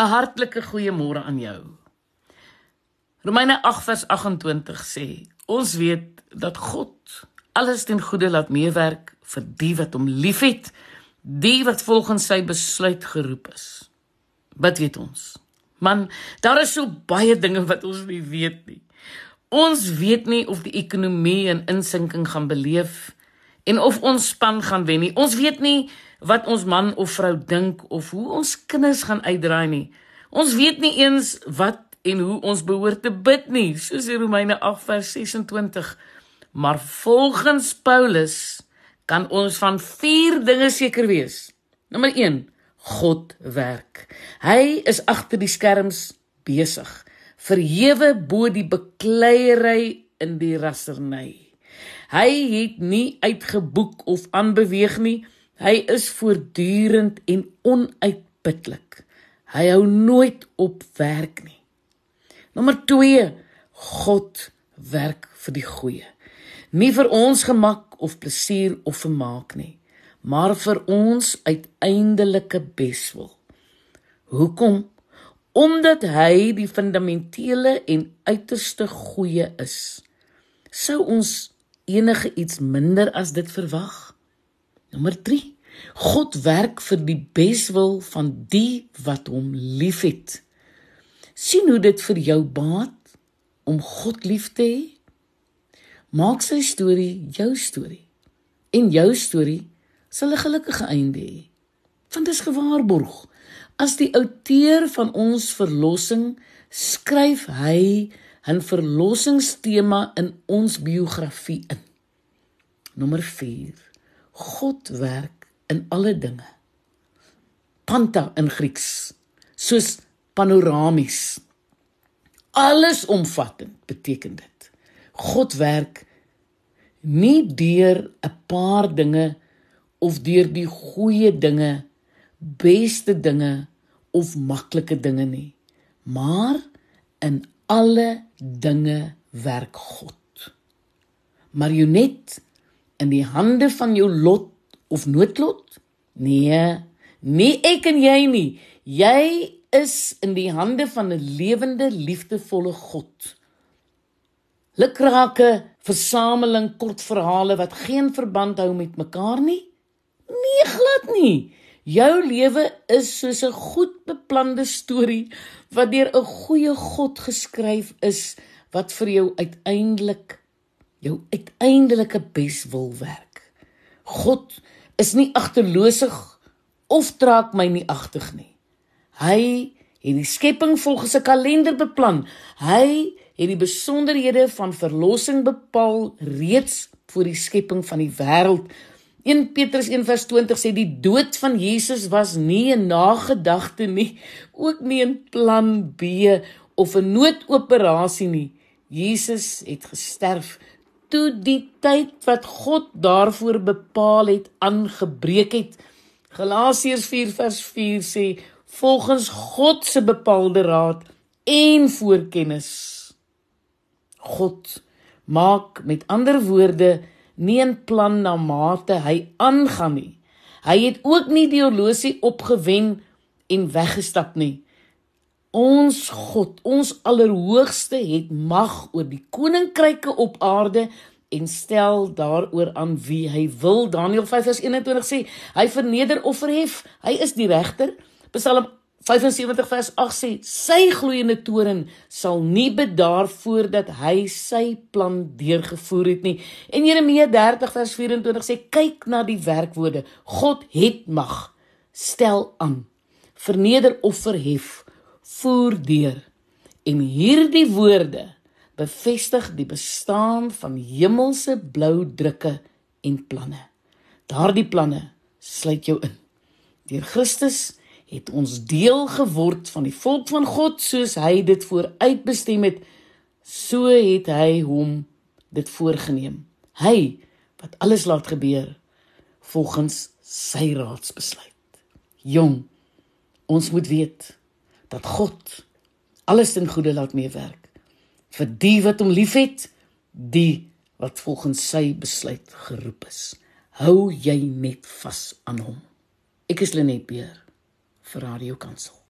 'n hartlike goeiemôre aan jou. Romeine 8 vers 28 sê: Ons weet dat God alles ten goeie laat meewerk vir die wat hom liefhet, die wat volgens sy besluit geroep is. Wat weet ons? Man, daar is so baie dinge wat ons nie weet nie. Ons weet nie of die ekonomie 'n insinking gaan beleef en of ons span gaan wen nie. Ons weet nie wat ons man of vrou dink of hoe ons kinders gaan uitdraai nie. Ons weet nie eens wat en hoe ons behoort te bid nie, soos in Romeine 8 vers 26. Maar volgens Paulus kan ons van vier dinge seker wees. Nommer 1: God werk. Hy is agter die skerms besig, verhewe bo die bekleierery in die rasserny. Hy het nie uitgeboek of aanbeweeg nie. Hy is voortdurend en onuitputlik. Hy hou nooit op werk nie. Nommer 2: God werk vir die goeie. Nie vir ons gemak of plesier of vermaak nie, maar vir ons uiteindelike beswil. Hoekom? Omdat hy die fundamentele en uiterste goeie is. Sou ons enige iets minder as dit verwag? Nommer 3. God werk vir die beswil van die wat hom liefhet. sien hoe dit vir jou baat om God lief te hê. Maak sy storie jou storie en jou storie sal 'n gelukkige einde hê. Want dit is gewaarborg. As die outeur van ons verlossing skryf hy 'n verlossingstema in ons biografie in. Nommer 4. God werk in alle dinge. Panta in Grieks, soos panoramies. Allesomvattend beteken dit. God werk nie deur 'n paar dinge of deur die goeie dinge, beste dinge of maklike dinge nie, maar in alle dinge werk God. Marionet in die hande van jou lot of noodlot? Nee, nie ek en jy nie. Jy is in die hande van 'n lewende, liefdevolle God. Lukrake versameling kortverhale wat geen verband hou met mekaar nie? Nee, glad nie. Jou lewe is soos 'n goed beplande storie wat deur 'n goeie God geskryf is wat vir jou uiteindelik jou uiteindelike bes wil werk. God is nie agterloosig of traak my nie agtig nie. Hy het die skepping volgens 'n kalender beplan. Hy het die besonderhede van verlossing bepaal reeds voor die skepping van die wêreld. 1 Petrus 1:20 sê die dood van Jesus was nie 'n nagedagte nie, ook nie 'n plan B of 'n noodoperasie nie. Jesus het gesterf toe die tyd wat God daarvoor bepaal het aangebreek het. Galasiërs 4:4 sê volgens God se bepaalde raad en voorkennis. God maak met ander woorde nie 'n plan na mate hy aangaan nie. Hy het ook nie die horlosie opgewen en weggestap nie. Ons God, ons Allerhoogste het mag oor die koninkryke op aarde en stel daaroor aan wie hy wil. Daniël 5:21 sê, hy verneder of verhef. Hy is die regter. Psalm 75 vers 8 sê, sy gloeiende toren sal nie bedaar voordat hy sy plan deurgevoer het nie. En Jeremia 30 vers 24 sê, kyk na die werkwoorde. God het mag. Stel aan. Verneder of verhef voer deur en hierdie woorde bevestig die bestaan van hemelse blou drukke en planne. Daardie planne sluit jou in. Deur Christus het ons deel geword van die volk van God soos hy dit vooruitbestem het. So het hy hom dit voorgenem. Hy wat alles laat gebeur volgens sy raadsbesluit. Jong, ons moet weet dat God alles ten goeie laat meewerk vir die wat hom liefhet, die wat volgens sy besluit geroep is. Hou jy net vas aan hom. Ek is Lenet Beer vir Radio Kansel.